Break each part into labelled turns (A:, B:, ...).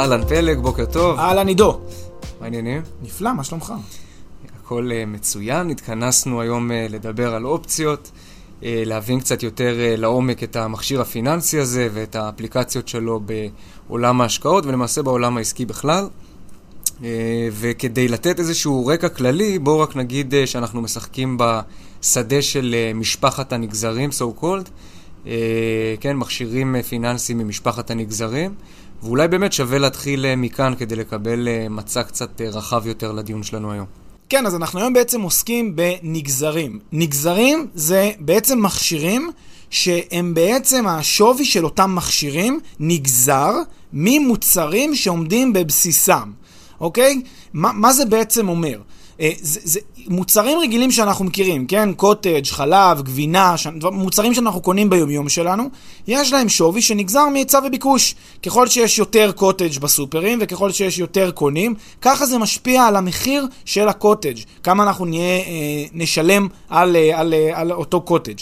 A: אהלן פלג, בוקר טוב.
B: אהלן עידו.
A: מה העניינים?
B: נפלא, מה שלומך?
A: הכל אה, מצוין, התכנסנו היום אה, לדבר על אופציות, אה, להבין קצת יותר לעומק את המכשיר הפיננסי הזה ואת האפליקציות שלו בעולם ההשקעות ולמעשה בעולם העסקי בכלל. וכדי לתת איזשהו רקע כללי, בואו רק נגיד שאנחנו משחקים בשדה של משפחת הנגזרים, so called, כן, מכשירים פיננסיים ממשפחת הנגזרים. ואולי באמת שווה להתחיל אה, מכאן כדי לקבל אה, מצע קצת אה, רחב יותר לדיון שלנו היום.
B: כן, אז אנחנו היום בעצם עוסקים בנגזרים. נגזרים זה בעצם מכשירים שהם בעצם השווי של אותם מכשירים נגזר ממוצרים שעומדים בבסיסם, אוקיי? מה, מה זה בעצם אומר? אה, זה, זה מוצרים רגילים שאנחנו מכירים, כן? קוטג', חלב, גבינה, ש... מוצרים שאנחנו קונים ביומיום שלנו, יש להם שווי שנגזר מהיצע וביקוש. ככל שיש יותר קוטג' בסופרים וככל שיש יותר קונים, ככה זה משפיע על המחיר של הקוטג', כמה אנחנו נהיה, אה, נשלם על, אה, על, על, על אותו קוטג'.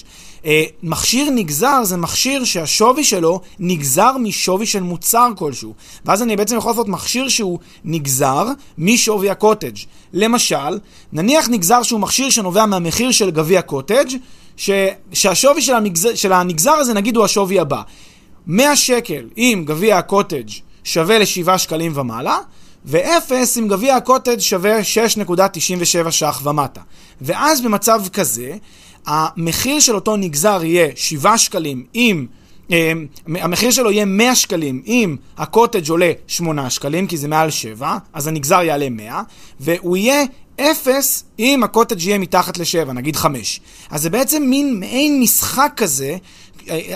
B: אה, מכשיר נגזר זה מכשיר שהשווי שלו נגזר משווי של מוצר כלשהו. ואז אני בעצם יכול לעשות מכשיר שהוא נגזר משווי הקוטג'. למשל, נניח נגזר שהוא מכשיר שנובע מהמחיר של גביע קוטג', ש... שהשווי של, המגזר, של הנגזר הזה נגיד הוא השווי הבא. 100 שקל אם גביע הקוטג' שווה ל-7 שקלים ומעלה, ואפס אם גביע הקוטג' שווה 6.97 ש"ח ומטה. ואז במצב כזה, המחיר של אותו נגזר יהיה 7 שקלים אם... אה, המחיר שלו יהיה 100 שקלים אם הקוטג' עולה 8 שקלים, כי זה מעל 7, אז הנגזר יעלה 100, והוא יהיה 0 אם הקוטג' יהיה מתחת ל-7, נגיד 5. אז זה בעצם מין מעין משחק כזה,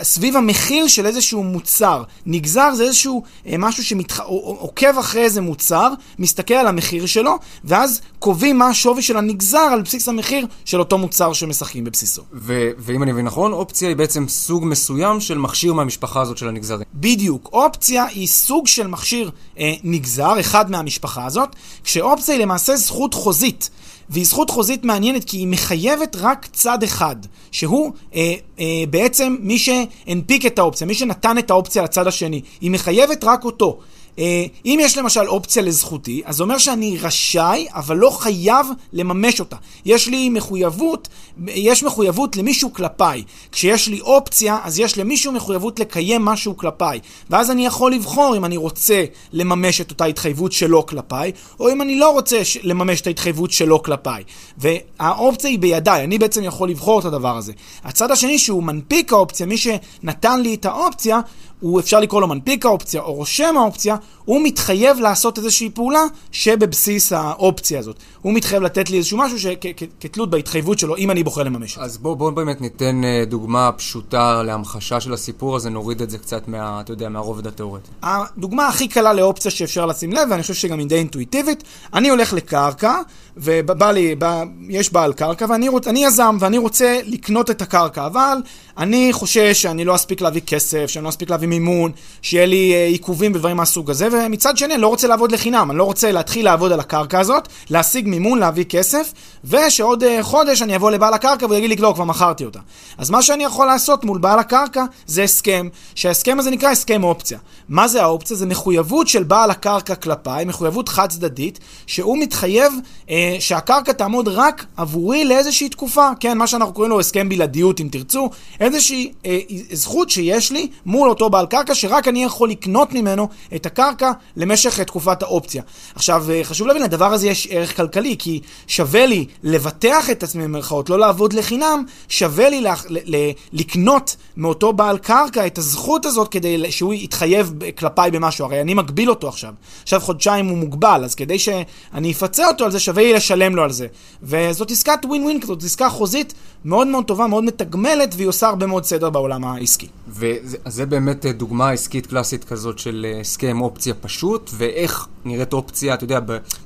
B: סביב המחיר של איזשהו מוצר. נגזר זה איזשהו אה, משהו שעוקב אחרי איזה מוצר, מסתכל על המחיר שלו, ואז קובעים מה השווי של הנגזר על בסיס המחיר של אותו מוצר שמשחקים בבסיסו.
A: ו- ואם אני מבין נכון, אופציה היא בעצם סוג מסוים של מכשיר מהמשפחה הזאת של הנגזרים.
B: בדיוק. אופציה היא סוג של מכשיר אה, נגזר, אחד מהמשפחה הזאת, כשאופציה היא למעשה זכות חוזית. והיא זכות חוזית מעניינת כי היא מחייבת רק צד אחד, שהוא אה, אה, בעצם מי שהנפיק את האופציה, מי שנתן את האופציה לצד השני. היא מחייבת רק אותו. אה, אם יש למשל אופציה לזכותי, אז זה אומר שאני רשאי, אבל לא חייב לממש אותה. יש לי מחויבות, יש מחויבות למישהו כלפיי. כשיש לי אופציה, אז יש למישהו מחויבות לקיים משהו כלפיי. ואז אני יכול לבחור אם אני רוצה לממש את אותה התחייבות שלו כלפיי, או אם אני לא רוצה לממש את ההתחייבות שלו כלפיי. והאופציה היא בידיי, אני בעצם יכול לבחור את הדבר הזה. הצד השני שהוא מנפיק האופציה, מי שנתן לי את האופציה, הוא אפשר לקרוא לו מנפיק האופציה או רושם האופציה, הוא מתחייב לעשות איזושהי פעולה שבבסיס האופציה הזאת. הוא מתחייב לתת לי איזשהו משהו שכתלות בהתחייבות שלו, אם אני בוחר לממש את
A: זה. אז בואו בוא באמת ניתן אה, דוגמה פשוטה להמחשה של הסיפור הזה, נוריד את זה קצת מה, אתה יודע, מהרובד התיאורטי.
B: הדוגמה הכי קלה לאופציה שאפשר לשים לב, ואני חושב שגם היא די אינטואיטיבית, אני הולך לקרקע, ובא לי, בא, יש בעל קרקע, ואני רוצ, יזם, ואני רוצה לקנות את הקרקע, אבל אני חושש שאני לא אספיק להביא כסף, שאני לא אספיק להביא מימון, שיהיה לי אה, עיכובים בדברים מהסוג הזה, ומצד שני אני לא רוצה לעבוד לחינם, אני לא רוצה להתחיל לעבוד על הקרקע הזאת, להשיג מימון, להביא כסף, ושעוד uh, חודש אני אבוא לבעל הקרקע והוא יגיד לי, לא, כבר מכרתי אותה. אז מה שאני יכול לעשות מול בעל הקרקע זה הסכם, שההסכם הזה נקרא הסכם אופציה. מה זה האופציה? זה מחויבות של בעל הקרקע כלפיי, מחויבות חד צדדית, שהוא מתחייב uh, שהקרקע תעמוד רק עבורי לאיזושהי תקופה, כן, מה שאנחנו קוראים לו הסכם בלעדיות אם תרצו, איזושהי uh, זכות שיש לי מול אותו בעל קרקע, שרק אני יכול לקנות ממנו את הקרקע למשך תקופת האופציה. עכשיו, חשוב להבין, לדבר הזה יש ערך כלכלי. כלכלי, כי שווה לי לבטח את עצמי במרכאות, לא לעבוד לחינם, שווה לי לה, ל, ל, לקנות מאותו בעל קרקע את הזכות הזאת כדי שהוא יתחייב כלפיי במשהו, הרי אני מגביל אותו עכשיו. עכשיו חודשיים הוא מוגבל, אז כדי שאני אפצה אותו על זה, שווה לי לשלם לו על זה. וזאת עסקת ווין ווין כזאת, עסקה חוזית מאוד מאוד טובה, מאוד מתגמלת, והיא עושה הרבה מאוד סדר בעולם העסקי.
A: וזה באמת דוגמה עסקית קלאסית כזאת של אה, הסכם אופציה פשוט, ואיך נראית אופציה, אתה יודע,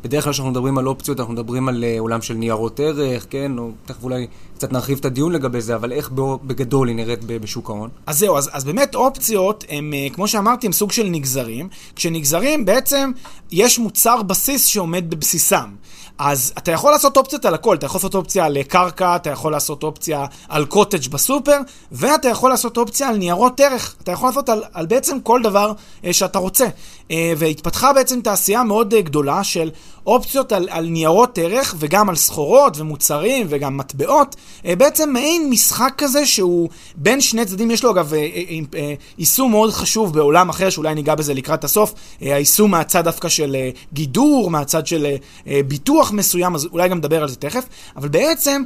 A: בדרך כלל כשאנחנו מדברים על אופציות, אנחנו מדברים על אה, עולם של ניירות ערך, כן? או תכף אולי קצת נרחיב את הדיון לגבי זה, אבל איך בגדול היא נראית בשוק ההון?
B: אז זהו, אז, אז באמת אופציות, הם, אה, כמו שאמרתי, הם סוג של נגזרים. כשנגזרים, בעצם יש מוצר בסיס שעומד בבסיסם. אז אתה יכול לעשות אופציות על הכל, אתה יכול לעשות אופציה על קרקע, אתה יכול לעשות אופציה על קוטג' בסופר, ואתה יכול לעשות אופציה על ניירות ערך. אתה יכול לעשות על, על בעצם כל דבר אה, שאתה רוצה. אה, והתפתחה בעצם תעשייה מאוד אה, גדולה של אופציות על, על ניירות ערך וגם על סחורות ומוצרים וגם מטבעות. אה, בעצם מעין משחק כזה שהוא בין שני צדדים, יש לו אגב יישום מאוד חשוב בעולם אחר, שאולי ניגע בזה לקראת הסוף, היישום מהצד דווקא של גידור, מהצד של ביטוח מסוים, אז אולי גם נדבר על זה תכף, אבל בעצם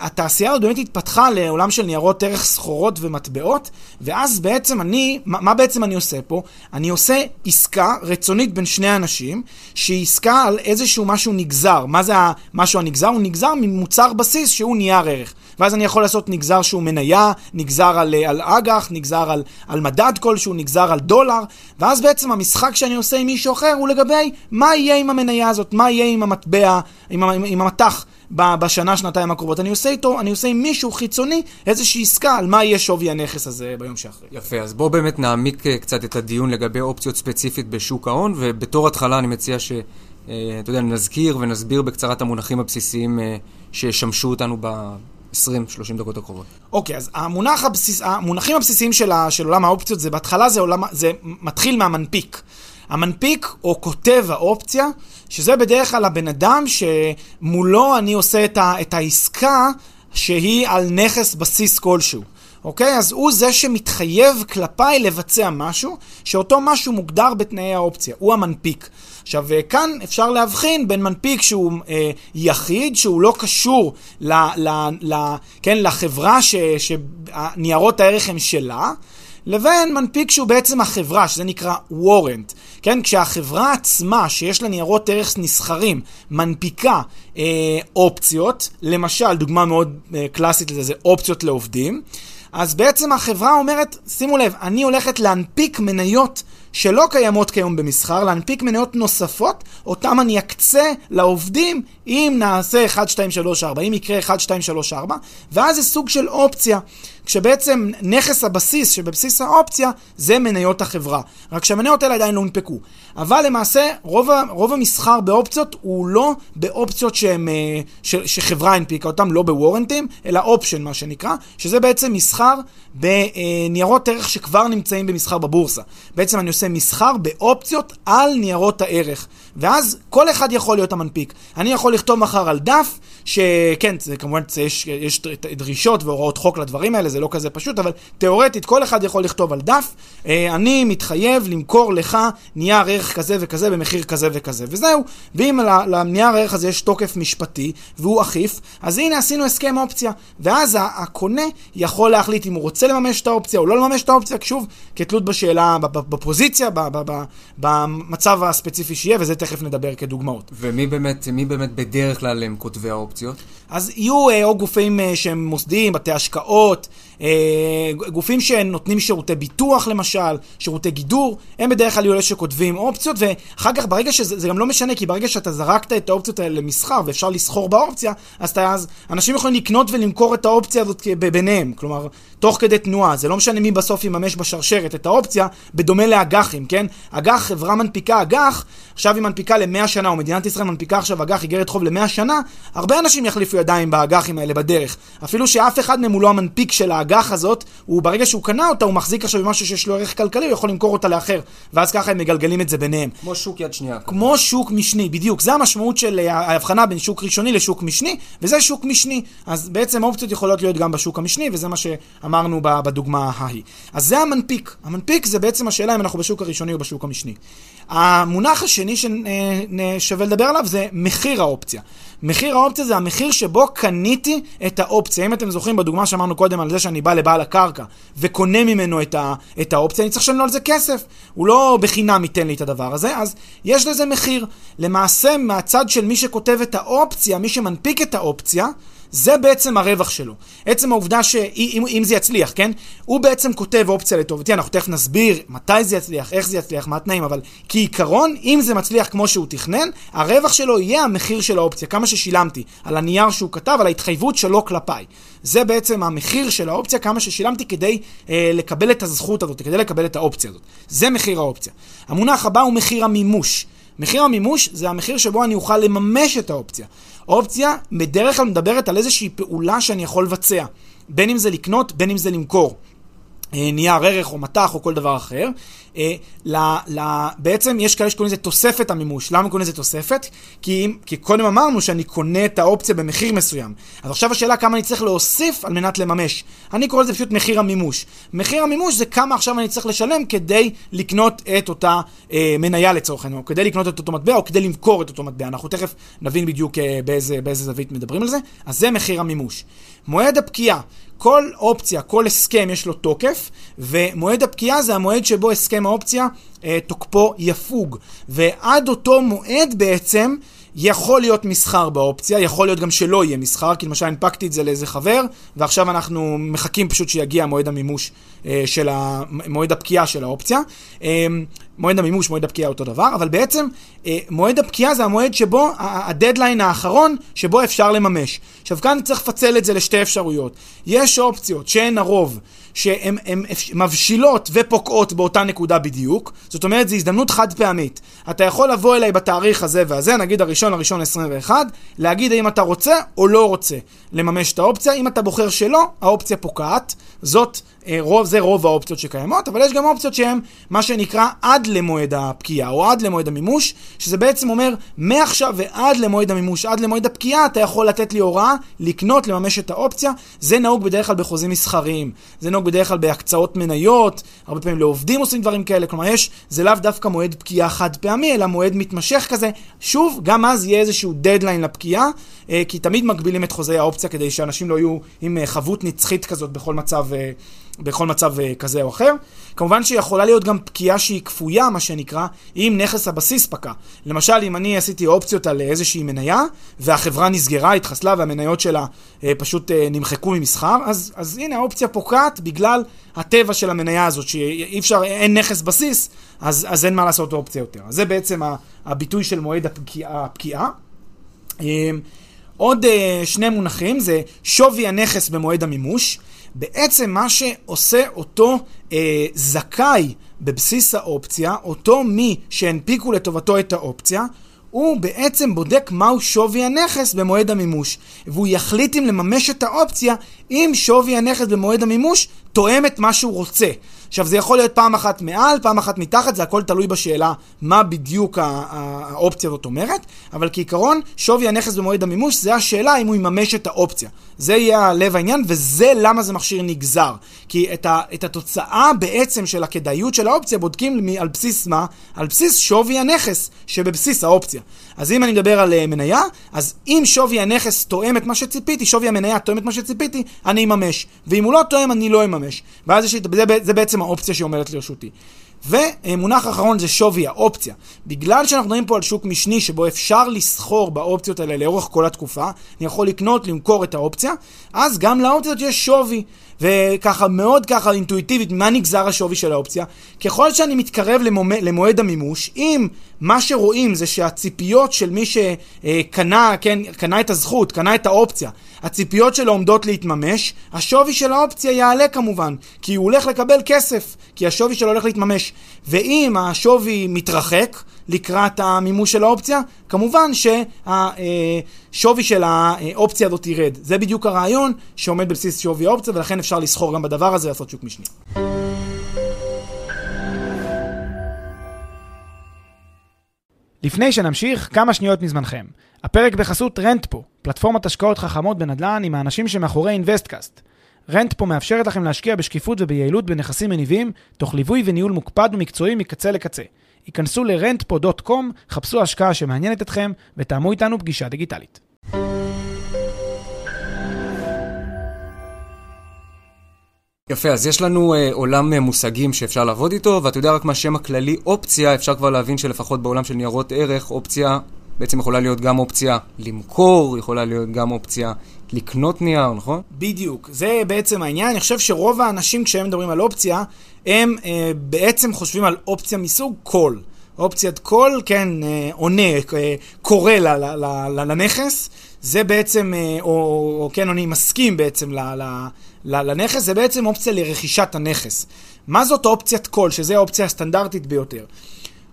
B: התעשייה הזאת באמת התפתחה לעולם של ניירות ערך, סחורות ומטבעות, ואז בעצם אני, מה, מה בעצם אני עושה פה? אני עושה עסקה רצונית בין שני אנשים, שהיא עסקה על איזשהו משהו נגזר. מה זה המשהו הנגזר? הוא נגזר ממוצר בסיס שהוא נייר ערך. ואז אני יכול לעשות נגזר שהוא מניה, נגזר על, על אג"ח, נגזר על, על מדד כלשהו, נגזר על דולר, ואז בעצם המשחק שאני עושה עם מישהו אחר הוא לגבי מה יהיה עם המניה הזאת, מה יהיה עם המטבע, עם, עם, עם המטח. בשנה, שנתיים הקרובות. אני עושה איתו, אני עושה עם מישהו חיצוני איזושהי עסקה על מה יהיה שווי הנכס הזה ביום שאחרי.
A: יפה, אז בואו באמת נעמיק אה, קצת את הדיון לגבי אופציות ספציפית בשוק ההון, ובתור התחלה אני מציע ש... אה, אתה יודע, נזכיר ונסביר בקצרה את המונחים הבסיסיים אה, שישמשו אותנו. 20-30 דקות הקרובות.
B: אוקיי, okay, אז המונח הבסיס, המונחים הבסיסיים של, ה, של עולם האופציות, זה בהתחלה זה, עולם, זה מתחיל מהמנפיק. המנפיק או כותב האופציה, שזה בדרך כלל הבן אדם שמולו אני עושה את, ה, את העסקה שהיא על נכס בסיס כלשהו. אוקיי? אז הוא זה שמתחייב כלפיי לבצע משהו, שאותו משהו מוגדר בתנאי האופציה, הוא המנפיק. עכשיו, כאן אפשר להבחין בין מנפיק שהוא אה, יחיד, שהוא לא קשור ל, ל, ל, כן, לחברה שניירות הערך הם שלה, לבין מנפיק שהוא בעצם החברה, שזה נקרא וורנט. כן, כשהחברה עצמה, שיש לה ניירות ערך נסחרים, מנפיקה אה, אופציות, למשל, דוגמה מאוד אה, קלאסית לזה, זה אופציות לעובדים, אז בעצם החברה אומרת, שימו לב, אני הולכת להנפיק מניות שלא קיימות כיום במסחר, להנפיק מניות נוספות, אותם אני אקצה לעובדים אם נעשה 1, 2, 3, 4, אם יקרה 1, 2, 3, 4, ואז זה סוג של אופציה, כשבעצם נכס הבסיס שבבסיס האופציה זה מניות החברה. רק שהמניות האלה עדיין לא הונפקו. אבל למעשה רוב, רוב המסחר באופציות הוא לא באופציות שהם, אה, ש, שחברה הנפיקה אותם, לא בוורנטים, אלא אופשן מה שנקרא, שזה בעצם מסחר בניירות ערך שכבר נמצאים במסחר בבורסה. בעצם אני עושה מסחר באופציות על ניירות הערך. ואז כל אחד יכול להיות המנפיק. אני יכול לכתוב מחר על דף, שכן, זה כמובן זה יש, יש דרישות והוראות חוק לדברים האלה, זה לא כזה פשוט, אבל תאורטית כל אחד יכול לכתוב על דף, אה, אני מתחייב למכור לך נייר ערך כזה וכזה במחיר כזה וכזה, וזהו. ואם לנייר הערך הזה יש תוקף משפטי והוא אכיף, אז הנה עשינו הסכם אופציה. ואז הקונה יכול להחליט אם הוא רוצה לממש את האופציה או לא לממש את האופציה, שוב, כתלות בשאלה, בפוזיציה, במצב הספציפי שיהיה, וזה תכף נדבר כדוגמאות.
A: ומי באמת, באמת בדרך כלל הם כותבי האופציות?
B: אז יהיו אה, או גופים אה, שהם מוסדיים, בתי השקעות, גופים שנותנים שירותי ביטוח למשל, שירותי גידור, הם בדרך כלל אלה שכותבים אופציות, ואחר כך ברגע שזה, זה גם לא משנה, כי ברגע שאתה זרקת את האופציות האלה למסחר ואפשר לסחור באופציה, אז, אתה, אז אנשים יכולים לקנות ולמכור את האופציה הזאת ביניהם, כלומר, תוך כדי תנועה, זה לא משנה מי בסוף יממש בשרשרת את האופציה, בדומה לאג"חים, כן? אג"ח, חברה מנפיקה אג"ח, עכשיו היא מנפיקה ל-100 שנה, או מדינת ישראל מנפיקה עכשיו אג"ח איגרת חוב ל-100 שנה, הרבה אנשים יחליפו ידיים באג"חים האלה בדרך. אפילו שאף אחד מהם הוא לא המנפיק של האג"ח. האג"ח הזאת, הוא ברגע שהוא קנה אותה, הוא מחזיק עכשיו במשהו שיש לו ערך כלכלי, הוא יכול למכור אותה לאחר, ואז ככה הם מגלגלים את זה ביניהם.
A: כמו שוק יד שנייה.
B: כמו שוק משני, בדיוק. זה המשמעות של אה, ההבחנה בין שוק ראשוני לשוק משני, וזה שוק משני. אז בעצם אופציות יכולות להיות גם בשוק המשני, וזה מה שאמרנו בדוגמה ההיא. אז זה המנפיק. המנפיק זה בעצם השאלה אם אנחנו בשוק הראשוני או בשוק המשני. המונח השני ששווה לדבר עליו זה מחיר האופציה. מחיר האופציה זה המחיר שבו קניתי את האופציה. אם אתם זוכרים בדוגמה שאמרנו קודם על זה שאני בא לבעל הקרקע וקונה ממנו את, ה, את האופציה, אני צריך לשלם לו על זה כסף. הוא לא בחינם ייתן לי את הדבר הזה, אז יש לזה מחיר. למעשה, מהצד של מי שכותב את האופציה, מי שמנפיק את האופציה, זה בעצם הרווח שלו. עצם העובדה שאם זה יצליח, כן? הוא בעצם כותב אופציה לטובתי, אנחנו תכף נסביר מתי זה יצליח, איך זה יצליח, מה התנאים, אבל כעיקרון, אם זה מצליח כמו שהוא תכנן, הרווח שלו יהיה המחיר של האופציה, כמה ששילמתי, על הנייר שהוא כתב, על ההתחייבות שלו כלפיי. זה בעצם המחיר של האופציה, כמה ששילמתי כדי אה, לקבל את הזכות הזאת, כדי לקבל את האופציה הזאת. זה מחיר האופציה. המונח הבא הוא מחיר המימוש. מחיר המימוש זה המחיר שבו אני אוכל לממש את האופציה. אופציה בדרך כלל מדברת על איזושהי פעולה שאני יכול לבצע. בין אם זה לקנות, בין אם זה למכור. אה, נייר ערך או מטח או כל דבר אחר. אה, ל, ל, בעצם יש כאלה שקוראים לזה תוספת המימוש. למה קוראים לזה תוספת? כי, כי קודם אמרנו שאני קונה את האופציה במחיר מסוים. אז עכשיו השאלה כמה אני צריך להוסיף על מנת לממש. אני קורא לזה פשוט מחיר המימוש. מחיר המימוש זה כמה עכשיו אני צריך לשלם כדי לקנות את אותה אה, מניה לצורך העניין, או כדי לקנות את אותו מטבע, או כדי למכור את אותו מטבע. אנחנו תכף נבין בדיוק אה, באיזה, באיזה זווית מדברים על זה. אז זה מחיר המימוש. מועד הפקיעה. כל אופציה, כל הסכם יש לו תוקף, ומועד הפקיעה זה המועד שבו הסכם האופציה אה, תוקפו יפוג. ועד אותו מועד בעצם יכול להיות מסחר באופציה, יכול להיות גם שלא יהיה מסחר, כי למשל הנפקתי את זה לאיזה חבר, ועכשיו אנחנו מחכים פשוט שיגיע מועד המימוש אה, של ה... מועד הפקיעה של האופציה. אה, מועד המימוש, מועד הפקיעה אותו דבר, אבל בעצם אה, מועד הפקיעה זה המועד שבו, הדדליין האחרון שבו אפשר לממש. עכשיו כאן צריך לפצל את זה לשתי אפשרויות. יש אופציות שהן הרוב, שהן מבשילות ופוקעות באותה נקודה בדיוק, זאת אומרת זו הזדמנות חד פעמית. אתה יכול לבוא אליי בתאריך הזה והזה, נגיד הראשון לראשון 21, להגיד האם אתה רוצה או לא רוצה לממש את האופציה. אם אתה בוחר שלא, האופציה פוקעת. זאת, רוב, זה רוב האופציות שקיימות, אבל יש גם אופציות שהן מה שנקרא עד למועד הפקיעה, או עד למועד המימוש, שזה בעצם אומר, מעכשיו ועד למועד המימוש, עד למועד הפקיעה, אתה יכול לתת לי הוראה לקנות, לממש את האופציה. זה נהוג בדרך כלל בחוזים מסחריים, זה נהוג בדרך כלל בהקצאות מניות, הרבה פעמים לעובדים עושים דברים כאלה, כלומר יש, זה לאו דווקא מועד פקיעה חד פעמי, אלא מועד מתמשך כזה. שוב, גם אז יהיה איזשהו דדליין לפקיעה, אה, כי תמיד מגבילים את חוזי האופציה כדי שאנשים לא יהיו עם אה, חבות נצחית כזאת בכל מצב. אה, בכל מצב אה, כזה או אחר. כמובן שיכולה להיות גם פקיעה שהיא כפויה, מה שנקרא, אם נכס הבסיס פקע. למשל, אם אני עשיתי אופציות על איזושהי מניה, והחברה נסגרה, התחסלה, והמניות שלה אה, פשוט אה, נמחקו ממסחר, אז, אז הנה האופציה פוקעת בגלל הטבע של המניה הזאת, שאי אפשר, אין נכס בסיס, אז, אז אין מה לעשות אופציה יותר. אז זה בעצם הביטוי של מועד הפקיעה. הפקיעה. עוד שני מונחים זה שווי הנכס במועד המימוש. בעצם מה שעושה אותו אה, זכאי בבסיס האופציה, אותו מי שהנפיקו לטובתו את האופציה, הוא בעצם בודק מהו שווי הנכס במועד המימוש, והוא יחליט אם לממש את האופציה אם שווי הנכס במועד המימוש תואם את מה שהוא רוצה. עכשיו, זה יכול להיות פעם אחת מעל, פעם אחת מתחת, זה הכל תלוי בשאלה מה בדיוק האופציה הזאת אומרת, אבל כעיקרון, שווי הנכס במועד המימוש זה השאלה אם הוא יממש את האופציה. זה יהיה לב העניין, וזה למה זה מכשיר נגזר. כי את, ה, את התוצאה בעצם של הכדאיות של האופציה בודקים על בסיס מה? על בסיס שווי הנכס שבבסיס האופציה. אז אם אני מדבר על uh, מניה, אז אם שווי הנכס תואם את מה שציפיתי, שווי המניה תואם את מה שציפיתי, אני אממש. ואם הוא לא תואם, אני לא אממש. ואז יש, זה, זה בעצם האופציה שעומדת לרשותי. ומונח אחרון זה שווי האופציה. בגלל שאנחנו מדברים פה על שוק משני שבו אפשר לסחור באופציות האלה לאורך כל התקופה, אני יכול לקנות, למכור את האופציה, אז גם לאופציות יש שווי. וככה מאוד ככה אינטואיטיבית, מה נגזר השווי של האופציה? ככל שאני מתקרב למומד, למועד המימוש, אם מה שרואים זה שהציפיות של מי שקנה, כן, קנה את הזכות, קנה את האופציה, הציפיות שלו עומדות להתממש, השווי של האופציה יעלה כמובן, כי הוא הולך לקבל כסף, כי השווי שלו הולך להתממש. ואם השווי מתרחק, לקראת המימוש של האופציה, כמובן שהשווי של האופציה הזאת ירד. זה בדיוק הרעיון שעומד בבסיס שווי האופציה, ולכן אפשר לסחור גם בדבר הזה ולעשות שוק משני.
C: לפני שנמשיך, כמה שניות מזמנכם. הפרק בחסות רנטפו, פלטפורמת השקעות חכמות בנדל"ן עם האנשים שמאחורי אינוויסטקאסט. רנטפו מאפשרת לכם להשקיע בשקיפות וביעילות בנכסים מניבים, תוך ליווי וניהול מוקפד ומקצועי מקצה לקצה. היכנסו ל-rentpo.com, חפשו השקעה שמעניינת אתכם, ותאמו איתנו פגישה דיגיטלית.
A: יפה, אז יש לנו אה, עולם אה, מושגים שאפשר לעבוד איתו, ואתה יודע רק מה שם הכללי אופציה, אפשר כבר להבין שלפחות בעולם של ניירות ערך, אופציה בעצם יכולה להיות גם אופציה למכור, יכולה להיות גם אופציה לקנות נייר, נכון?
B: בדיוק, זה בעצם העניין. אני חושב שרוב האנשים כשהם מדברים על אופציה, הם אה, בעצם חושבים על אופציה מסוג call. אופציית call, כן, אה, עונה, אה, קורא ל, ל, ל, לנכס. זה בעצם, אה, או, או כן, אני מסכים בעצם ל, ל, ל, לנכס, זה בעצם אופציה לרכישת הנכס. מה זאת אופציית call, שזו האופציה הסטנדרטית ביותר?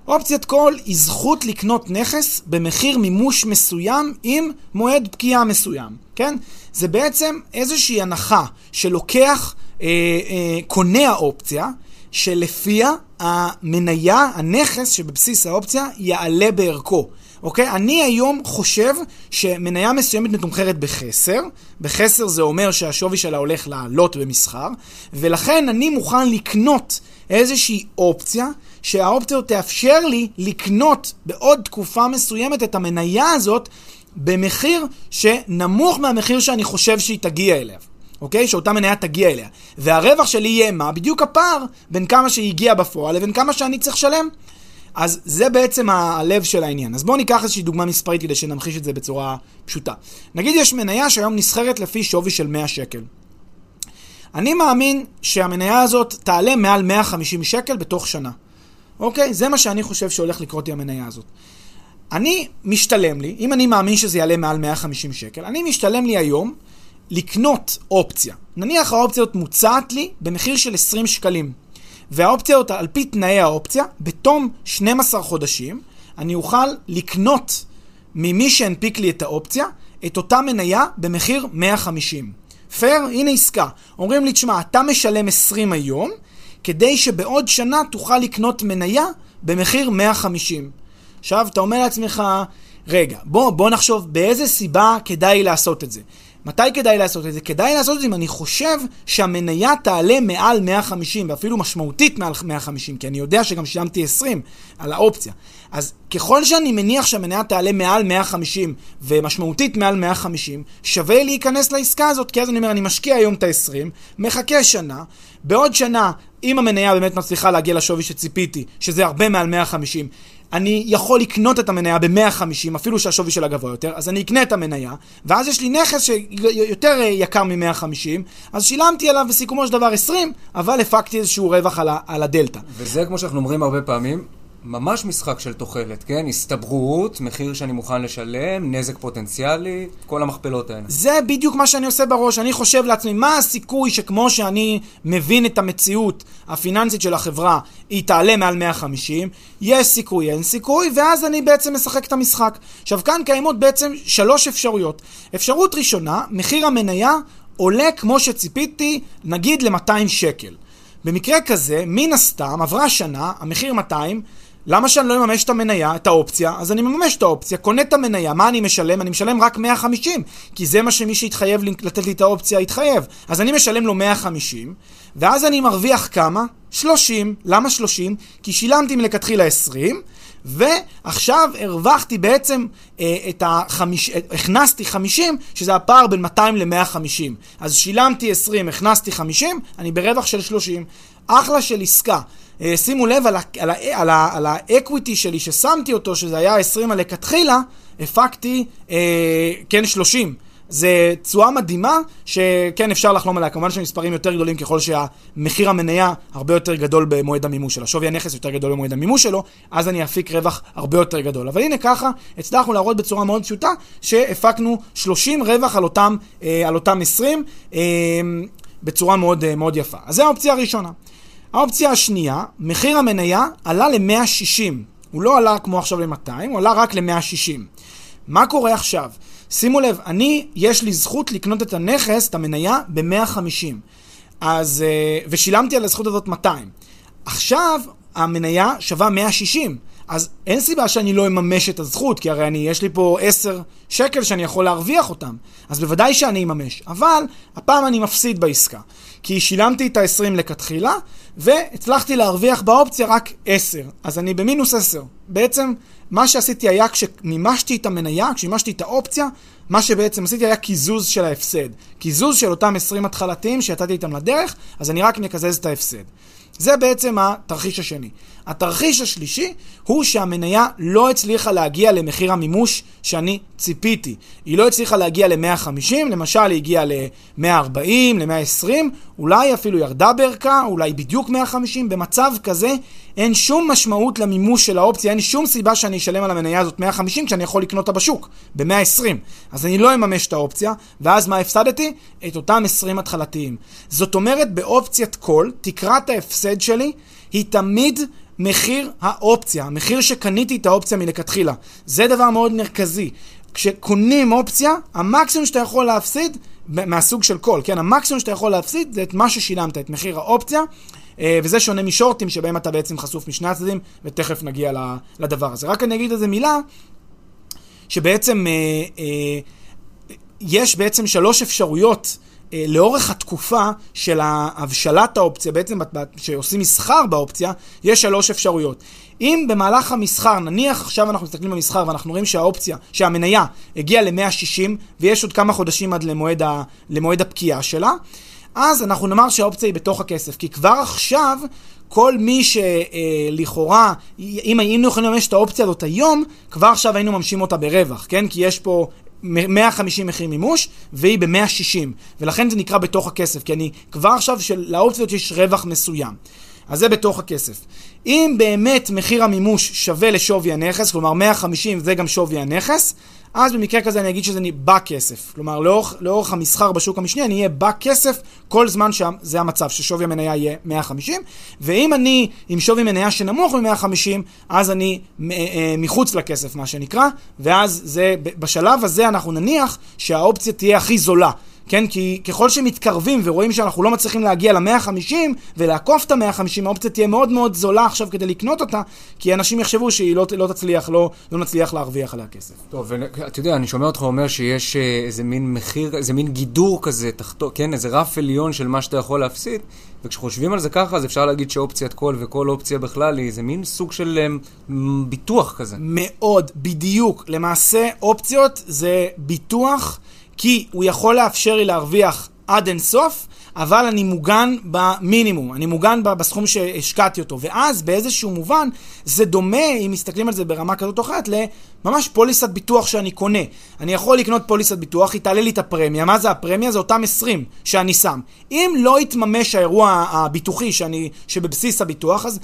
B: אופציית קול היא זכות לקנות נכס במחיר מימוש מסוים עם מועד פקיעה מסוים, כן? זה בעצם איזושהי הנחה שלוקח, אה, אה, קונה האופציה, שלפיה המניה, הנכס שבבסיס האופציה, יעלה בערכו. אוקיי? אני היום חושב שמניה מסוימת מתומחרת בחסר. בחסר זה אומר שהשווי שלה הולך לעלות במסחר, ולכן אני מוכן לקנות איזושהי אופציה שהאופציה תאפשר לי לקנות בעוד תקופה מסוימת את המניה הזאת במחיר שנמוך מהמחיר שאני חושב שהיא תגיע אליו. אוקיי? שאותה מניה תגיע אליה. והרווח שלי יהיה מה? בדיוק הפער בין כמה שהיא הגיעה בפועל לבין כמה שאני צריך לשלם. אז זה בעצם הלב של העניין. אז בואו ניקח איזושהי דוגמה מספרית כדי שנמחיש את זה בצורה פשוטה. נגיד יש מניה שהיום נסחרת לפי שווי של 100 שקל. אני מאמין שהמניה הזאת תעלה מעל 150 שקל בתוך שנה. אוקיי? זה מה שאני חושב שהולך לקרות עם המניה הזאת. אני, משתלם לי, אם אני מאמין שזה יעלה מעל 150 שקל, אני משתלם לי היום לקנות אופציה. נניח האופציה הזאת מוצעת לי במחיר של 20 שקלים. והאופציה אותה, על פי תנאי האופציה, בתום 12 חודשים, אני אוכל לקנות ממי שהנפיק לי את האופציה, את אותה מניה במחיר 150. פייר? הנה עסקה. אומרים לי, תשמע, אתה משלם 20 היום, כדי שבעוד שנה תוכל לקנות מניה במחיר 150. עכשיו, אתה אומר לעצמך, רגע, בוא, בוא נחשוב באיזה סיבה כדאי לעשות את זה. מתי כדאי לעשות את זה? כדאי לעשות את זה אם אני חושב שהמניה תעלה מעל 150, ואפילו משמעותית מעל 150, כי אני יודע שגם שילמתי 20 על האופציה. אז ככל שאני מניח שהמניה תעלה מעל 150 ומשמעותית מעל 150, שווה להיכנס לעסקה הזאת, כי אז אני אומר, אני משקיע היום את ה-20, מחכה שנה, בעוד שנה, אם המניה באמת מצליחה להגיע לשווי שציפיתי, שזה הרבה מעל 150, אני יכול לקנות את המניה ב-150, אפילו שהשווי שלה גבוה יותר, אז אני אקנה את המניה, ואז יש לי נכס שיותר יקר מ-150, אז שילמתי עליו בסיכומו של דבר 20, אבל הפקתי איזשהו רווח על, על הדלתא.
A: וזה, כמו שאנחנו אומרים הרבה פעמים, ממש משחק של תוחלת, כן? הסתברות, מחיר שאני מוכן לשלם, נזק פוטנציאלי, כל המכפלות האלה.
B: זה בדיוק מה שאני עושה בראש. אני חושב לעצמי, מה הסיכוי שכמו שאני מבין את המציאות הפיננסית של החברה, היא תעלה מעל 150, יש סיכוי, אין סיכוי, ואז אני בעצם משחק את המשחק. עכשיו, כאן קיימות בעצם שלוש אפשרויות. אפשרות ראשונה, מחיר המניה עולה כמו שציפיתי, נגיד ל-200 שקל. במקרה כזה, מן הסתם, עברה שנה, המחיר 200, למה שאני לא אממש את המניה, את האופציה? אז אני מממש את האופציה, קונה את המניה, מה אני משלם? אני משלם רק 150, כי זה מה שמי שהתחייב לתת לי את האופציה התחייב. אז אני משלם לו 150, ואז אני מרוויח כמה? 30. למה 30? כי שילמתי מלכתחילה 20, ועכשיו הרווחתי בעצם אה, את החמיש... הכנסתי 50, שזה הפער בין 200 ל-150. אז שילמתי 20, הכנסתי 50, אני ברווח של 30. אחלה של עסקה. אה, שימו לב על, ה- על, ה- על, ה- על האקוויטי שלי ששמתי אותו, שזה היה 20 הלכתחילה, הפקתי, אה, כן, 30. זה תשואה מדהימה, שכן אפשר לחלום עליה. כמובן שמספרים יותר גדולים ככל שהמחיר המניה הרבה יותר גדול במועד המימוש שלה. שווי הנכס יותר גדול במועד המימוש שלו, אז אני אפיק רווח הרבה יותר גדול. אבל הנה ככה, הצלחנו להראות בצורה מאוד פשוטה, שהפקנו 30 רווח על אותם, אה, על אותם 20, אה, בצורה מאוד, אה, מאוד יפה. אז זו האופציה הראשונה. האופציה השנייה, מחיר המניה עלה ל-160, הוא לא עלה כמו עכשיו ל-200, הוא עלה רק ל-160. מה קורה עכשיו? שימו לב, אני, יש לי זכות לקנות את הנכס, את המניה, ב-150. אז, אה, ושילמתי על הזכות הזאת 200. עכשיו, המניה שווה 160. אז אין סיבה שאני לא אממש את הזכות, כי הרי אני, יש לי פה 10 שקל שאני יכול להרוויח אותם. אז בוודאי שאני אממש. אבל, הפעם אני מפסיד בעסקה. כי שילמתי את ה-20 לכתחילה, והצלחתי להרוויח באופציה רק 10. אז אני במינוס 10. בעצם, מה שעשיתי היה כשמימשתי את המניה, כשמימשתי את האופציה, מה שבעצם עשיתי היה קיזוז של ההפסד. קיזוז של אותם 20 התחלתיים שיצאתי איתם לדרך, אז אני רק מקזז את ההפסד. זה בעצם התרחיש השני. התרחיש השלישי הוא שהמניה לא הצליחה להגיע למחיר המימוש שאני ציפיתי. היא לא הצליחה להגיע ל-150, למשל היא הגיעה ל-140, ל-120, אולי אפילו ירדה בערכה, אולי בדיוק 150. במצב כזה אין שום משמעות למימוש של האופציה, אין שום סיבה שאני אשלם על המניה הזאת 150 כשאני יכול לקנות אותה בשוק, ב-120. אז אני לא אממש את האופציה, ואז מה הפסדתי? את אותם 20 התחלתיים. זאת אומרת, באופציית קול, תקרת ההפסד שלי היא תמיד מחיר האופציה, המחיר שקניתי את האופציה מלכתחילה. זה דבר מאוד מרכזי. כשקונים אופציה, המקסימום שאתה יכול להפסיד, מהסוג של קול, כן? המקסימום שאתה יכול להפסיד זה את מה ששילמת, את מחיר האופציה, אה, וזה שונה משורטים שבהם אתה בעצם חשוף משני הצדדים, ותכף נגיע לדבר הזה. רק אני אגיד איזה מילה, שבעצם אה, אה, יש בעצם שלוש אפשרויות לאורך התקופה של הבשלת האופציה, בעצם שעושים מסחר באופציה, יש שלוש אפשרויות. אם במהלך המסחר, נניח עכשיו אנחנו מסתכלים במסחר ואנחנו רואים שהאופציה, שהמניה הגיעה ל-160 ויש עוד כמה חודשים עד למועד, ה, למועד הפקיעה שלה, אז אנחנו נאמר שהאופציה היא בתוך הכסף. כי כבר עכשיו, כל מי שלכאורה, אם היינו יכולים לממש את האופציה הזאת היום, כבר עכשיו היינו ממשים אותה ברווח, כן? כי יש פה 150 מחיר מימוש, והיא ב-160. ולכן זה נקרא בתוך הכסף, כי אני כבר עכשיו, לאופציות יש רווח מסוים. אז זה בתוך הכסף. אם באמת מחיר המימוש שווה לשווי הנכס, כלומר 150 זה גם שווי הנכס, אז במקרה כזה אני אגיד שזה אני בכסף. כלומר, לאורך, לאורך המסחר בשוק המשני אני אהיה בכסף כל זמן שזה המצב, ששווי המניה יהיה 150. ואם אני עם שווי מניה שנמוך מ-150, אז אני אה, אה, מחוץ לכסף, מה שנקרא, ואז זה, בשלב הזה אנחנו נניח שהאופציה תהיה הכי זולה. כן? כי ככל שמתקרבים ורואים שאנחנו לא מצליחים להגיע ל-150 ולעקוף את ה-150, האופציה תהיה מאוד מאוד זולה עכשיו כדי לקנות אותה, כי אנשים יחשבו שהיא לא, לא תצליח, לא, לא נצליח להרוויח עליה כסף.
A: טוב, ואתה יודע, אני שומע אותך אומר שיש אה, איזה מין מחיר, איזה מין גידור כזה, תחתו, כן? איזה רף עליון של מה שאתה יכול להפסיד, וכשחושבים על זה ככה, אז אפשר להגיד שאופציית קול וכל אופציה בכלל היא איזה מין סוג של um, ביטוח כזה.
B: מאוד, בדיוק. למעשה, אופציות זה ביטוח. כי הוא יכול לאפשר לי להרוויח עד אינסוף, אבל אני מוגן במינימום, אני מוגן בסכום שהשקעתי אותו. ואז באיזשהו מובן זה דומה, אם מסתכלים על זה ברמה כזאת או אחרת, לממש פוליסת ביטוח שאני קונה. אני יכול לקנות פוליסת ביטוח, היא תעלה לי את הפרמיה. מה זה הפרמיה? זה אותם 20 שאני שם. אם לא יתממש האירוע הביטוחי שאני, שבבסיס הביטוח, אז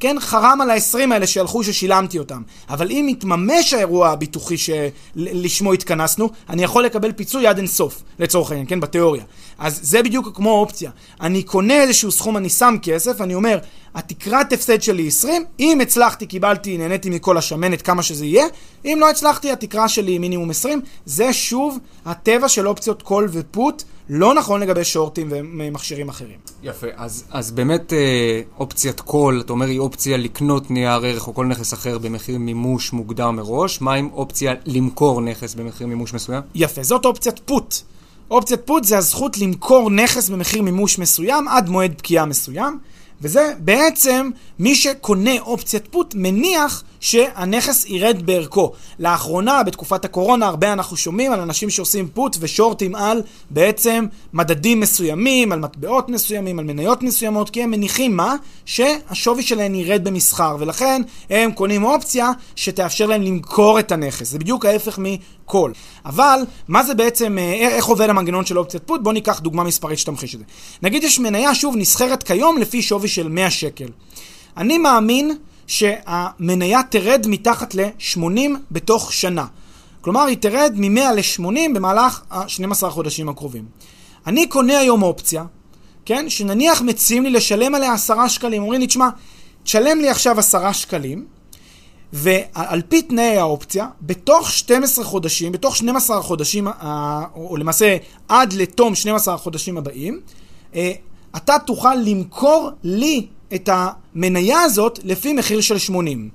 B: כן, חרם על ה-20 האלה שהלכו ששילמתי אותם. אבל אם יתממש האירוע הביטוחי שלשמו התכנסנו, אני יכול לקבל פיצוי עד אינסוף, לצורך העניין, כן, בתיאוריה. אז זה בדיוק כמו אופציה. אני קונה איזשהו סכום, אני שם כסף, אני אומר, התקרת הפסד שלי 20, אם הצלחתי, קיבלתי, נהניתי מכל השמנת, כמה שזה יהיה, אם לא הצלחתי, התקרה שלי היא מינימום 20. זה שוב הטבע של אופציות call ו put, לא נכון לגבי שורטים ומכשירים אחרים.
A: יפה, אז, אז באמת אה, אופציית call, אתה אומר היא אופציה לקנות נייר ערך או כל נכס אחר במחיר מימוש מוגדר מראש, מה עם אופציה למכור נכס במחיר מימוש מסוים?
B: יפה, זאת אופציית put. אופציית פוט זה הזכות למכור נכס במחיר מימוש מסוים עד מועד פקיעה מסוים. וזה בעצם מי שקונה אופציית פוט מניח שהנכס ירד בערכו. לאחרונה, בתקופת הקורונה, הרבה אנחנו שומעים על אנשים שעושים פוט ושורטים על בעצם מדדים מסוימים, על מטבעות מסוימים, על מניות מסוימות, כי הם מניחים מה? שהשווי שלהם ירד במסחר, ולכן הם קונים אופציה שתאפשר להם למכור את הנכס. זה בדיוק ההפך מכל. אבל, מה זה בעצם, אה, איך עובד המנגנון של אופציית פוט? בואו ניקח דוגמה מספרית שתמחיש את זה. נגיד יש מניה, שוב, נסחרת כיום לפי שווי של 100 שקל. אני מאמין שהמניה תרד מתחת ל-80 בתוך שנה. כלומר, היא תרד מ-100 ל-80 במהלך ה-12 חודשים הקרובים. אני קונה היום אופציה, כן, שנניח מציעים לי לשלם עליה 10 שקלים. אומרים לי, תשמע, תשלם לי עכשיו 10 שקלים, ועל פי תנאי האופציה, בתוך 12 חודשים, בתוך 12 חודשים, או למעשה עד לתום 12 החודשים הבאים, אה, אתה תוכל למכור לי את המניה הזאת לפי מחיר של 80.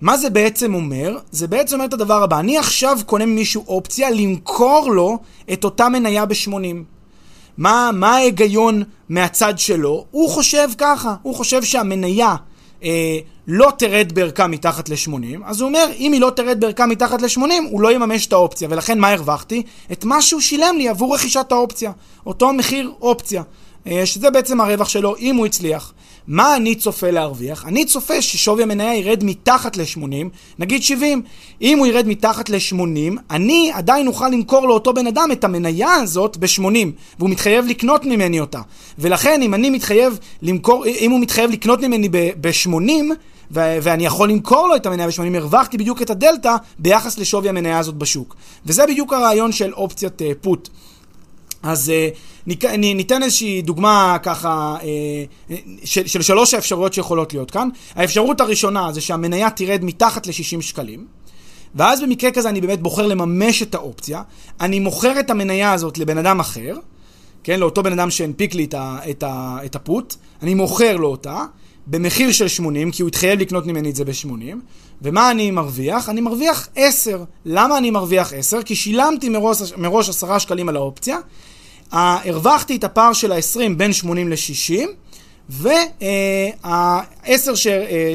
B: מה זה בעצם אומר? זה בעצם אומר את הדבר הבא, אני עכשיו קונה ממישהו אופציה למכור לו את אותה מניה ב-80. מה, מה ההיגיון מהצד שלו? הוא חושב ככה, הוא חושב שהמניה אה, לא תרד בערכה מתחת ל-80, אז הוא אומר, אם היא לא תרד בערכה מתחת ל-80, הוא לא יממש את האופציה, ולכן מה הרווחתי? את מה שהוא שילם לי עבור רכישת האופציה. אותו מחיר אופציה. אה, שזה בעצם הרווח שלו, אם הוא הצליח. מה אני צופה להרוויח? אני צופה ששווי המניה ירד מתחת ל-80, נגיד 70. אם הוא ירד מתחת ל-80, אני עדיין אוכל למכור לאותו בן אדם את המניה הזאת ב-80, והוא מתחייב לקנות ממני אותה. ולכן, אם אני מתחייב למכור, אם הוא מתחייב לקנות ממני ב-80, ו- ואני יכול למכור לו את המניה ב-80, הרווחתי בדיוק את הדלתא ביחס לשווי המניה הזאת בשוק. וזה בדיוק הרעיון של אופציית פוט. אז uh, ניתן איזושהי דוגמה ככה uh, של, של שלוש האפשרויות שיכולות להיות כאן. האפשרות הראשונה זה שהמניה תרד מתחת ל-60 שקלים. ואז במקרה כזה אני באמת בוחר לממש את האופציה. אני מוכר את המניה הזאת לבן אדם אחר, כן, לאותו בן אדם שהנפיק לי את, ה, את, ה, את הפוט, אני מוכר לו אותה במחיר של 80, כי הוא התחייב לקנות ממני את זה ב-80. ומה אני מרוויח? אני מרוויח 10. למה אני מרוויח 10? כי שילמתי מראש, מראש 10 שקלים על האופציה, הרווחתי את הפער של ה-20 בין 80 ל-60, וה-10 ש... אה,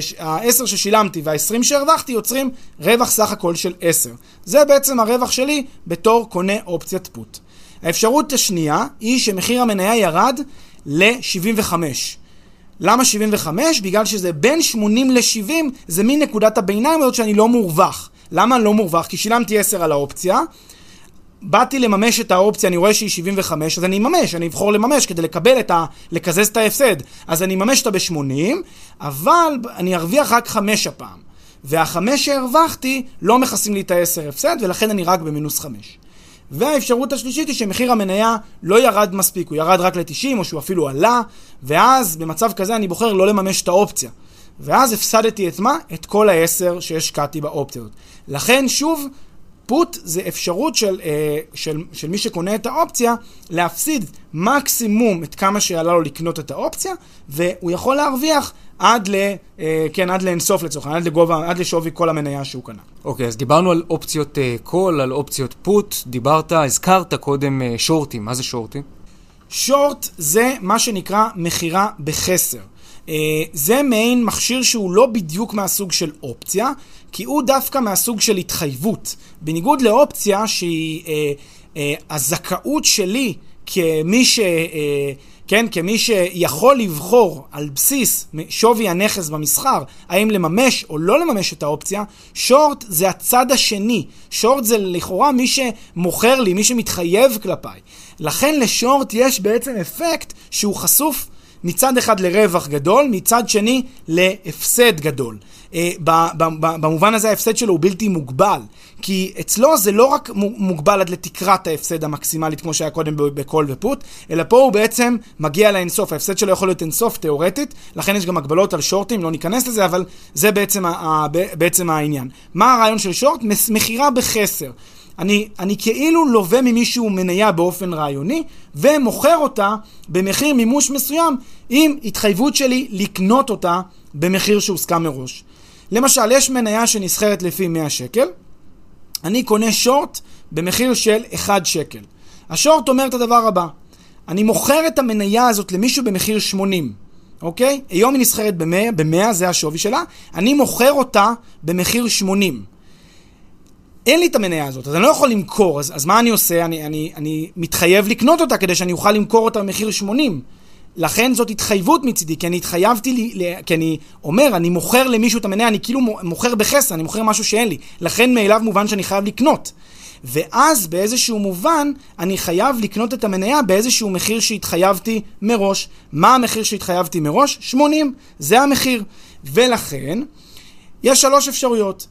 B: ששילמתי וה-20 שהרווחתי יוצרים רווח סך הכל של 10. זה בעצם הרווח שלי בתור קונה אופציית פוט. האפשרות השנייה היא שמחיר המניה ירד ל-75. למה 75? בגלל שזה בין 80 ל-70, זה מין נקודת הביניים הזאת שאני לא מורווח. למה לא מורווח? כי שילמתי 10 על האופציה, באתי לממש את האופציה, אני רואה שהיא 75, אז אני אממש, אני אבחור לממש כדי לקבל את ה... לקזז את ההפסד. אז אני אממש אותה ב-80, אבל אני ארוויח רק 5 הפעם. והחמש שהרווחתי לא מכסים לי את ה-10 הפסד, ולכן אני רק במינוס 5. והאפשרות השלישית היא שמחיר המניה לא ירד מספיק, הוא ירד רק ל-90 או שהוא אפילו עלה, ואז במצב כזה אני בוחר לא לממש את האופציה. ואז הפסדתי את מה? את כל ה-10 שהשקעתי באופציה הזאת. לכן שוב, פוט זה אפשרות של, אה, של, של מי שקונה את האופציה להפסיד מקסימום את כמה שעלה לו לקנות את האופציה, והוא יכול להרוויח עד, ל, אה, כן, עד לאינסוף לצורך העניין, עד לגובה, עד לשווי כל המניה שהוא קנה.
A: אוקיי, okay, אז דיברנו על אופציות קול, אה, על אופציות פוט, דיברת, הזכרת קודם אה, שורטים, מה זה שורטים?
B: שורט זה מה שנקרא מכירה בחסר. Uh, זה מעין מכשיר שהוא לא בדיוק מהסוג של אופציה, כי הוא דווקא מהסוג של התחייבות. בניגוד לאופציה שהיא uh, uh, הזכאות שלי כמי ש... Uh, כן, כמי שיכול לבחור על בסיס שווי הנכס במסחר, האם לממש או לא לממש את האופציה, שורט זה הצד השני. שורט זה לכאורה מי שמוכר לי, מי שמתחייב כלפיי. לכן לשורט יש בעצם אפקט שהוא חשוף מצד אחד לרווח גדול, מצד שני להפסד גדול. אה, במובן הזה ההפסד שלו הוא בלתי מוגבל. כי אצלו זה לא רק מוגבל עד לתקרת ההפסד המקסימלית כמו שהיה קודם בקול ופוט, אלא פה הוא בעצם מגיע לאינסוף. ההפסד שלו יכול להיות אינסוף תיאורטית, לכן יש גם הגבלות על שורטים, לא ניכנס לזה, אבל זה בעצם, בעצם העניין. מה הרעיון של שורט? מכירה בחסר. אני, אני כאילו לווה ממישהו מניה באופן רעיוני, ומוכר אותה במחיר מימוש מסוים, עם התחייבות שלי לקנות אותה במחיר שהוסכם מראש. למשל, יש מניה שנסחרת לפי 100 שקל, אני קונה שורט במחיר של 1 שקל. השורט אומר את הדבר הבא, אני מוכר את המניה הזאת למישהו במחיר 80, אוקיי? היום היא נסחרת ב-100, ב-100 זה השווי שלה, אני מוכר אותה במחיר 80. אין לי את המניה הזאת, אז אני לא יכול למכור, אז, אז מה אני עושה? אני, אני, אני מתחייב לקנות אותה כדי שאני אוכל למכור אותה במחיר 80. לכן זאת התחייבות מצידי, כי אני התחייבתי, לי, כי אני אומר, אני מוכר למישהו את המניה, אני כאילו מוכר בחסר, אני מוכר משהו שאין לי. לכן מאליו מובן שאני חייב לקנות. ואז באיזשהו מובן, אני חייב לקנות את המניה באיזשהו מחיר שהתחייבתי מראש. מה המחיר שהתחייבתי מראש? 80. זה המחיר. ולכן, יש שלוש אפשרויות.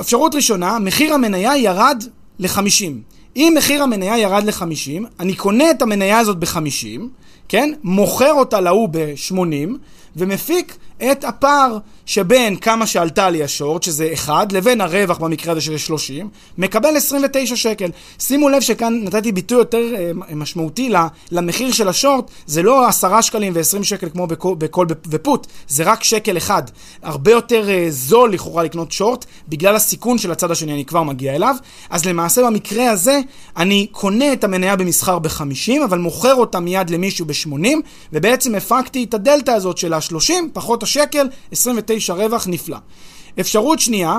B: אפשרות ראשונה, מחיר המניה ירד ל-50. אם מחיר המניה ירד ל-50, אני קונה את המניה הזאת ב-50, כן? מוכר אותה להוא ב-80, ומפיק את הפער שבין כמה שעלתה לי השורט, שזה 1, לבין הרווח במקרה הזה שזה 30, מקבל 29 שקל. שימו לב שכאן נתתי ביטוי יותר אה, משמעותי למחיר של השורט, זה לא 10 שקלים ו-20 שקל כמו בכל, בכל ופוט, זה רק שקל אחד. הרבה יותר uh, זול לכאורה לקנות שורט, בגלל הסיכון של הצד השני, אני כבר מגיע אליו. אז למעשה במקרה הזה, אני קונה את המניה במסחר ב-50, אבל מוכר אותה מיד למישהו ב-80, ובעצם הפקתי את הדלתא הזאת של ה-30, פחות השקל, 29 רווח נפלא. אפשרות שנייה,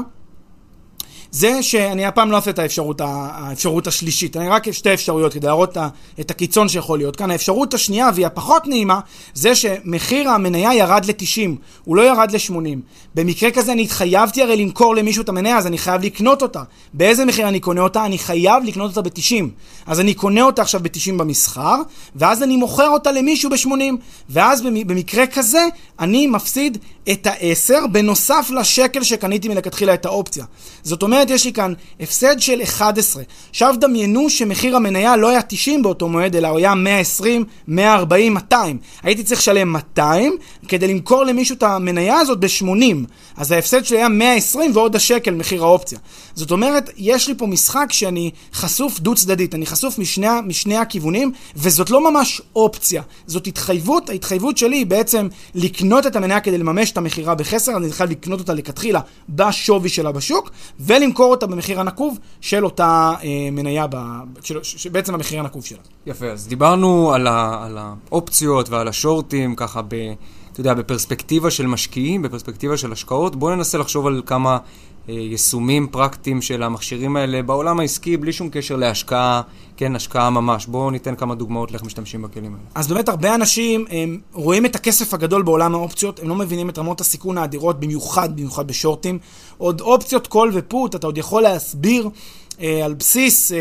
B: זה שאני הפעם לא אעשה את האפשרות, האפשרות השלישית, אני רק שתי אפשרויות כדי להראות את הקיצון שיכול להיות כאן. האפשרות השנייה, והיא הפחות נעימה, זה שמחיר המניה ירד ל-90, הוא לא ירד ל-80. במקרה כזה אני התחייבתי הרי למכור למישהו את המניה, אז אני חייב לקנות אותה. באיזה מחיר אני קונה אותה? אני חייב לקנות אותה ב-90. אז אני קונה אותה עכשיו ב-90 במסחר, ואז אני מוכר אותה למישהו ב-80. ואז במקרה כזה, אני מפסיד את ה-10 בנוסף לשקל שקניתי מלכתחילה את האופציה. זאת אומרת, יש לי כאן הפסד של 11. עכשיו דמיינו שמחיר המניה לא היה 90 באותו מועד, אלא הוא היה 120, 140, 200. הייתי צריך לשלם 200 כדי למכור למישהו את המניה הזאת ב-80. אז ההפסד שלי היה 120 ועוד השקל מחיר האופציה. זאת אומרת, יש לי פה משחק שאני חשוף דו צדדית, אני חשוף משני, משני הכיוונים, וזאת לא ממש אופציה, זאת התחייבות, ההתחייבות שלי היא בעצם לקנות את המניה כדי לממש את המכירה בחסר, אני חייב לקנות אותה לכתחילה בשווי שלה בשוק, ולמכור אותה במחיר הנקוב של אותה אה, מניה, ב, של, בעצם המחיר הנקוב שלה.
A: יפה, אז דיברנו על, ה, על האופציות ועל השורטים, ככה ב... אתה יודע, בפרספקטיבה של משקיעים, בפרספקטיבה של השקעות, בואו ננסה לחשוב על כמה אה, יישומים פרקטיים של המכשירים האלה בעולם העסקי, בלי שום קשר להשקעה, כן, השקעה ממש. בואו ניתן כמה דוגמאות לאיך משתמשים בכלים האלה.
B: אז באמת הרבה אנשים הם רואים את הכסף הגדול בעולם האופציות, הם לא מבינים את רמות הסיכון האדירות, במיוחד, במיוחד בשורטים. עוד אופציות קול ופוט, אתה עוד יכול להסביר אה, על בסיס, אה,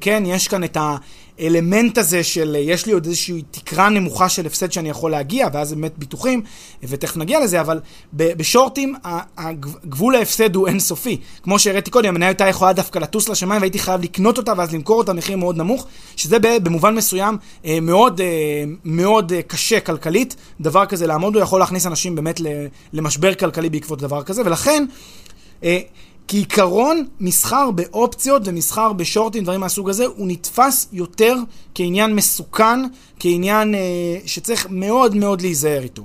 B: כן, יש כאן את ה... האלמנט הזה של יש לי עוד איזושהי תקרה נמוכה של הפסד שאני יכול להגיע, ואז באמת ביטוחים, ותכף נגיע לזה, אבל בשורטים גבול ההפסד הוא אינסופי. כמו שהראיתי קודם, המניה הייתה יכולה דווקא לטוס לשמיים והייתי חייב לקנות אותה ואז למכור אותה במחיר מאוד נמוך, שזה במובן מסוים אה, מאוד, אה, מאוד אה, קשה כלכלית. דבר כזה לעמוד, הוא יכול להכניס אנשים באמת למשבר כלכלי בעקבות דבר כזה, ולכן... כעיקרון, מסחר באופציות ומסחר בשורטים, דברים מהסוג הזה, הוא נתפס יותר כעניין מסוכן, כעניין אה, שצריך מאוד מאוד להיזהר איתו.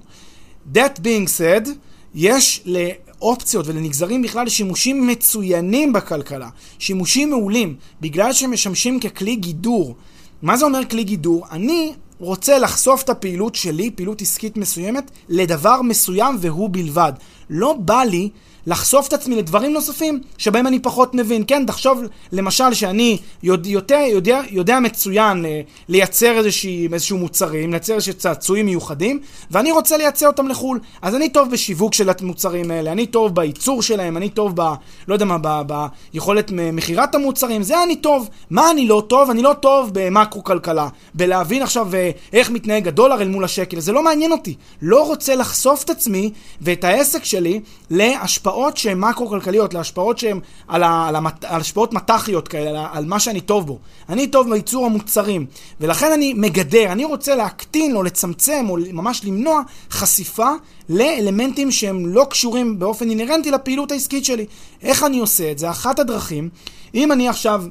B: That being said, יש לאופציות ולנגזרים בכלל שימושים מצוינים בכלכלה, שימושים מעולים, בגלל שהם משמשים ככלי גידור. מה זה אומר כלי גידור? אני רוצה לחשוף את הפעילות שלי, פעילות עסקית מסוימת, לדבר מסוים והוא בלבד. לא בא לי לחשוף את עצמי לדברים נוספים שבהם אני פחות מבין. כן, תחשוב למשל שאני יודע, יודע, יודע מצוין אה, לייצר איזושהי, איזשהו מוצרים, לייצר איזשהו צעצועים מיוחדים, ואני רוצה לייצר אותם לחו"ל. אז אני טוב בשיווק של המוצרים האלה, אני טוב בייצור שלהם, אני טוב ב... לא יודע מה, ביכולת מכירת המוצרים, זה אני טוב. מה אני לא טוב? אני לא טוב במקרו-כלכלה, בלהבין עכשיו אה, איך מתנהג הדולר אל מול השקל, זה לא מעניין אותי. לא רוצה לחשוף את עצמי ואת העסק שלי להשפעות. להשפעות שהן מקרו-כלכליות, להשפעות שהן על, על, המת, על השפעות מט"חיות כאלה, על, על מה שאני טוב בו. אני טוב בייצור המוצרים, ולכן אני מגדר, אני רוצה להקטין או לצמצם או ממש למנוע חשיפה לאלמנטים שהם לא קשורים באופן אינהרנטי לפעילות העסקית שלי. איך אני עושה את זה? אחת הדרכים, אם אני עכשיו...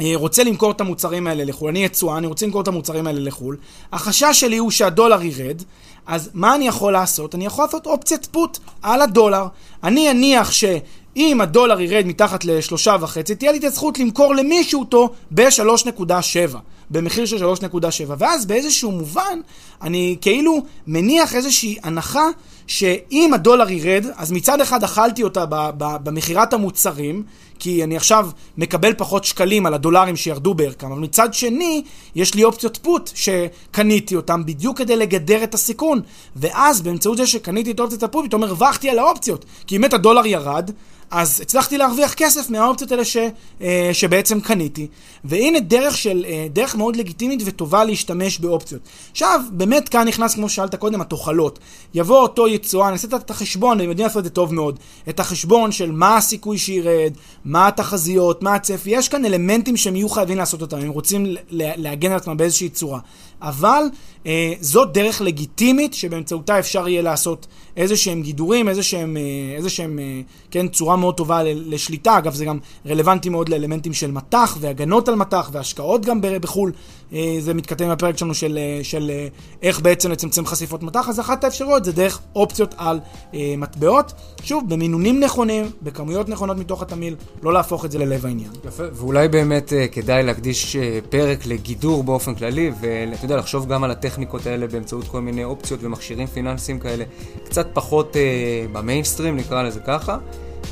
B: אה, רוצה למכור את המוצרים האלה לחו"ל, אני יצואן, אני רוצה למכור את המוצרים האלה לחו"ל, החשש שלי הוא שהדולר ירד, אז מה אני יכול לעשות? אני יכול לעשות אופציית פוט על הדולר. אני אניח שאם הדולר ירד מתחת לשלושה וחצי, תהיה לי את הזכות למכור למישהו אותו ב-3.7, במחיר של 3.7, ואז באיזשהו מובן אני כאילו מניח איזושהי הנחה שאם הדולר ירד, אז מצד אחד אכלתי אותה במכירת המוצרים, כי אני עכשיו מקבל פחות שקלים על הדולרים שירדו בערכם, אבל מצד שני, יש לי אופציות פוט שקניתי אותם בדיוק כדי לגדר את הסיכון. ואז באמצעות זה שקניתי את אופציית הפוט, פתאום הרווחתי על האופציות. כי אם באמת הדולר ירד, אז הצלחתי להרוויח כסף מהאופציות האלה ש, אה, שבעצם קניתי. והנה דרך של, אה, דרך מאוד לגיטימית וטובה להשתמש באופציות. עכשיו, באמת כאן נכנס, כמו ששאלת קודם, התוחלות. יבוא אותו יצואן, אעשה את החשבון, והם יודעים לעשות את זה טוב מאוד. את החשבון של מה הסיכוי שירד, מה התחזיות, מה הצפי. יש כאן אלמנטים שהם יהיו חייבים לעשות אותם, הם רוצים להגן על עצמם באיזושהי צורה. אבל אה, זאת דרך לגיטימית שבאמצעותה אפשר יהיה לעשות איזה שהם גידורים, איזה שהם, אה, איזה שהם אה, כן, צורה מאוד טובה לשליטה. אגב, זה גם רלוונטי מאוד לאלמנטים של מטח והגנות על מטח והשקעות גם בחו"ל. אה, זה מתכתב עם הפרק שלנו של, אה, של אה, איך בעצם לצמצם חשיפות מטח, אז אחת האפשרויות זה דרך אופציות על אה, מטבעות. שוב, במינונים נכונים, בכמויות נכונות מתוך התמיל, לא להפוך את זה ללב העניין.
A: יפה, ואולי באמת אה, כדאי להקדיש אה, פרק לגידור באופן כללי, ואתה יודע, לחשוב גם על הטכניקות האלה באמצעות כל מיני אופציות ומכשירים פיננסיים כאלה, קצת פחות אה, במיינסטרים, נקרא לזה ככה.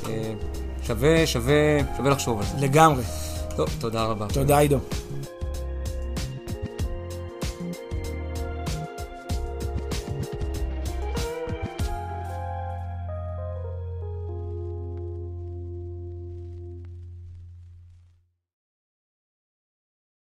A: אה, שווה, שווה, שווה לחשוב על זה.
B: לגמרי.
A: טוב, תודה רבה.
B: תודה, עידו.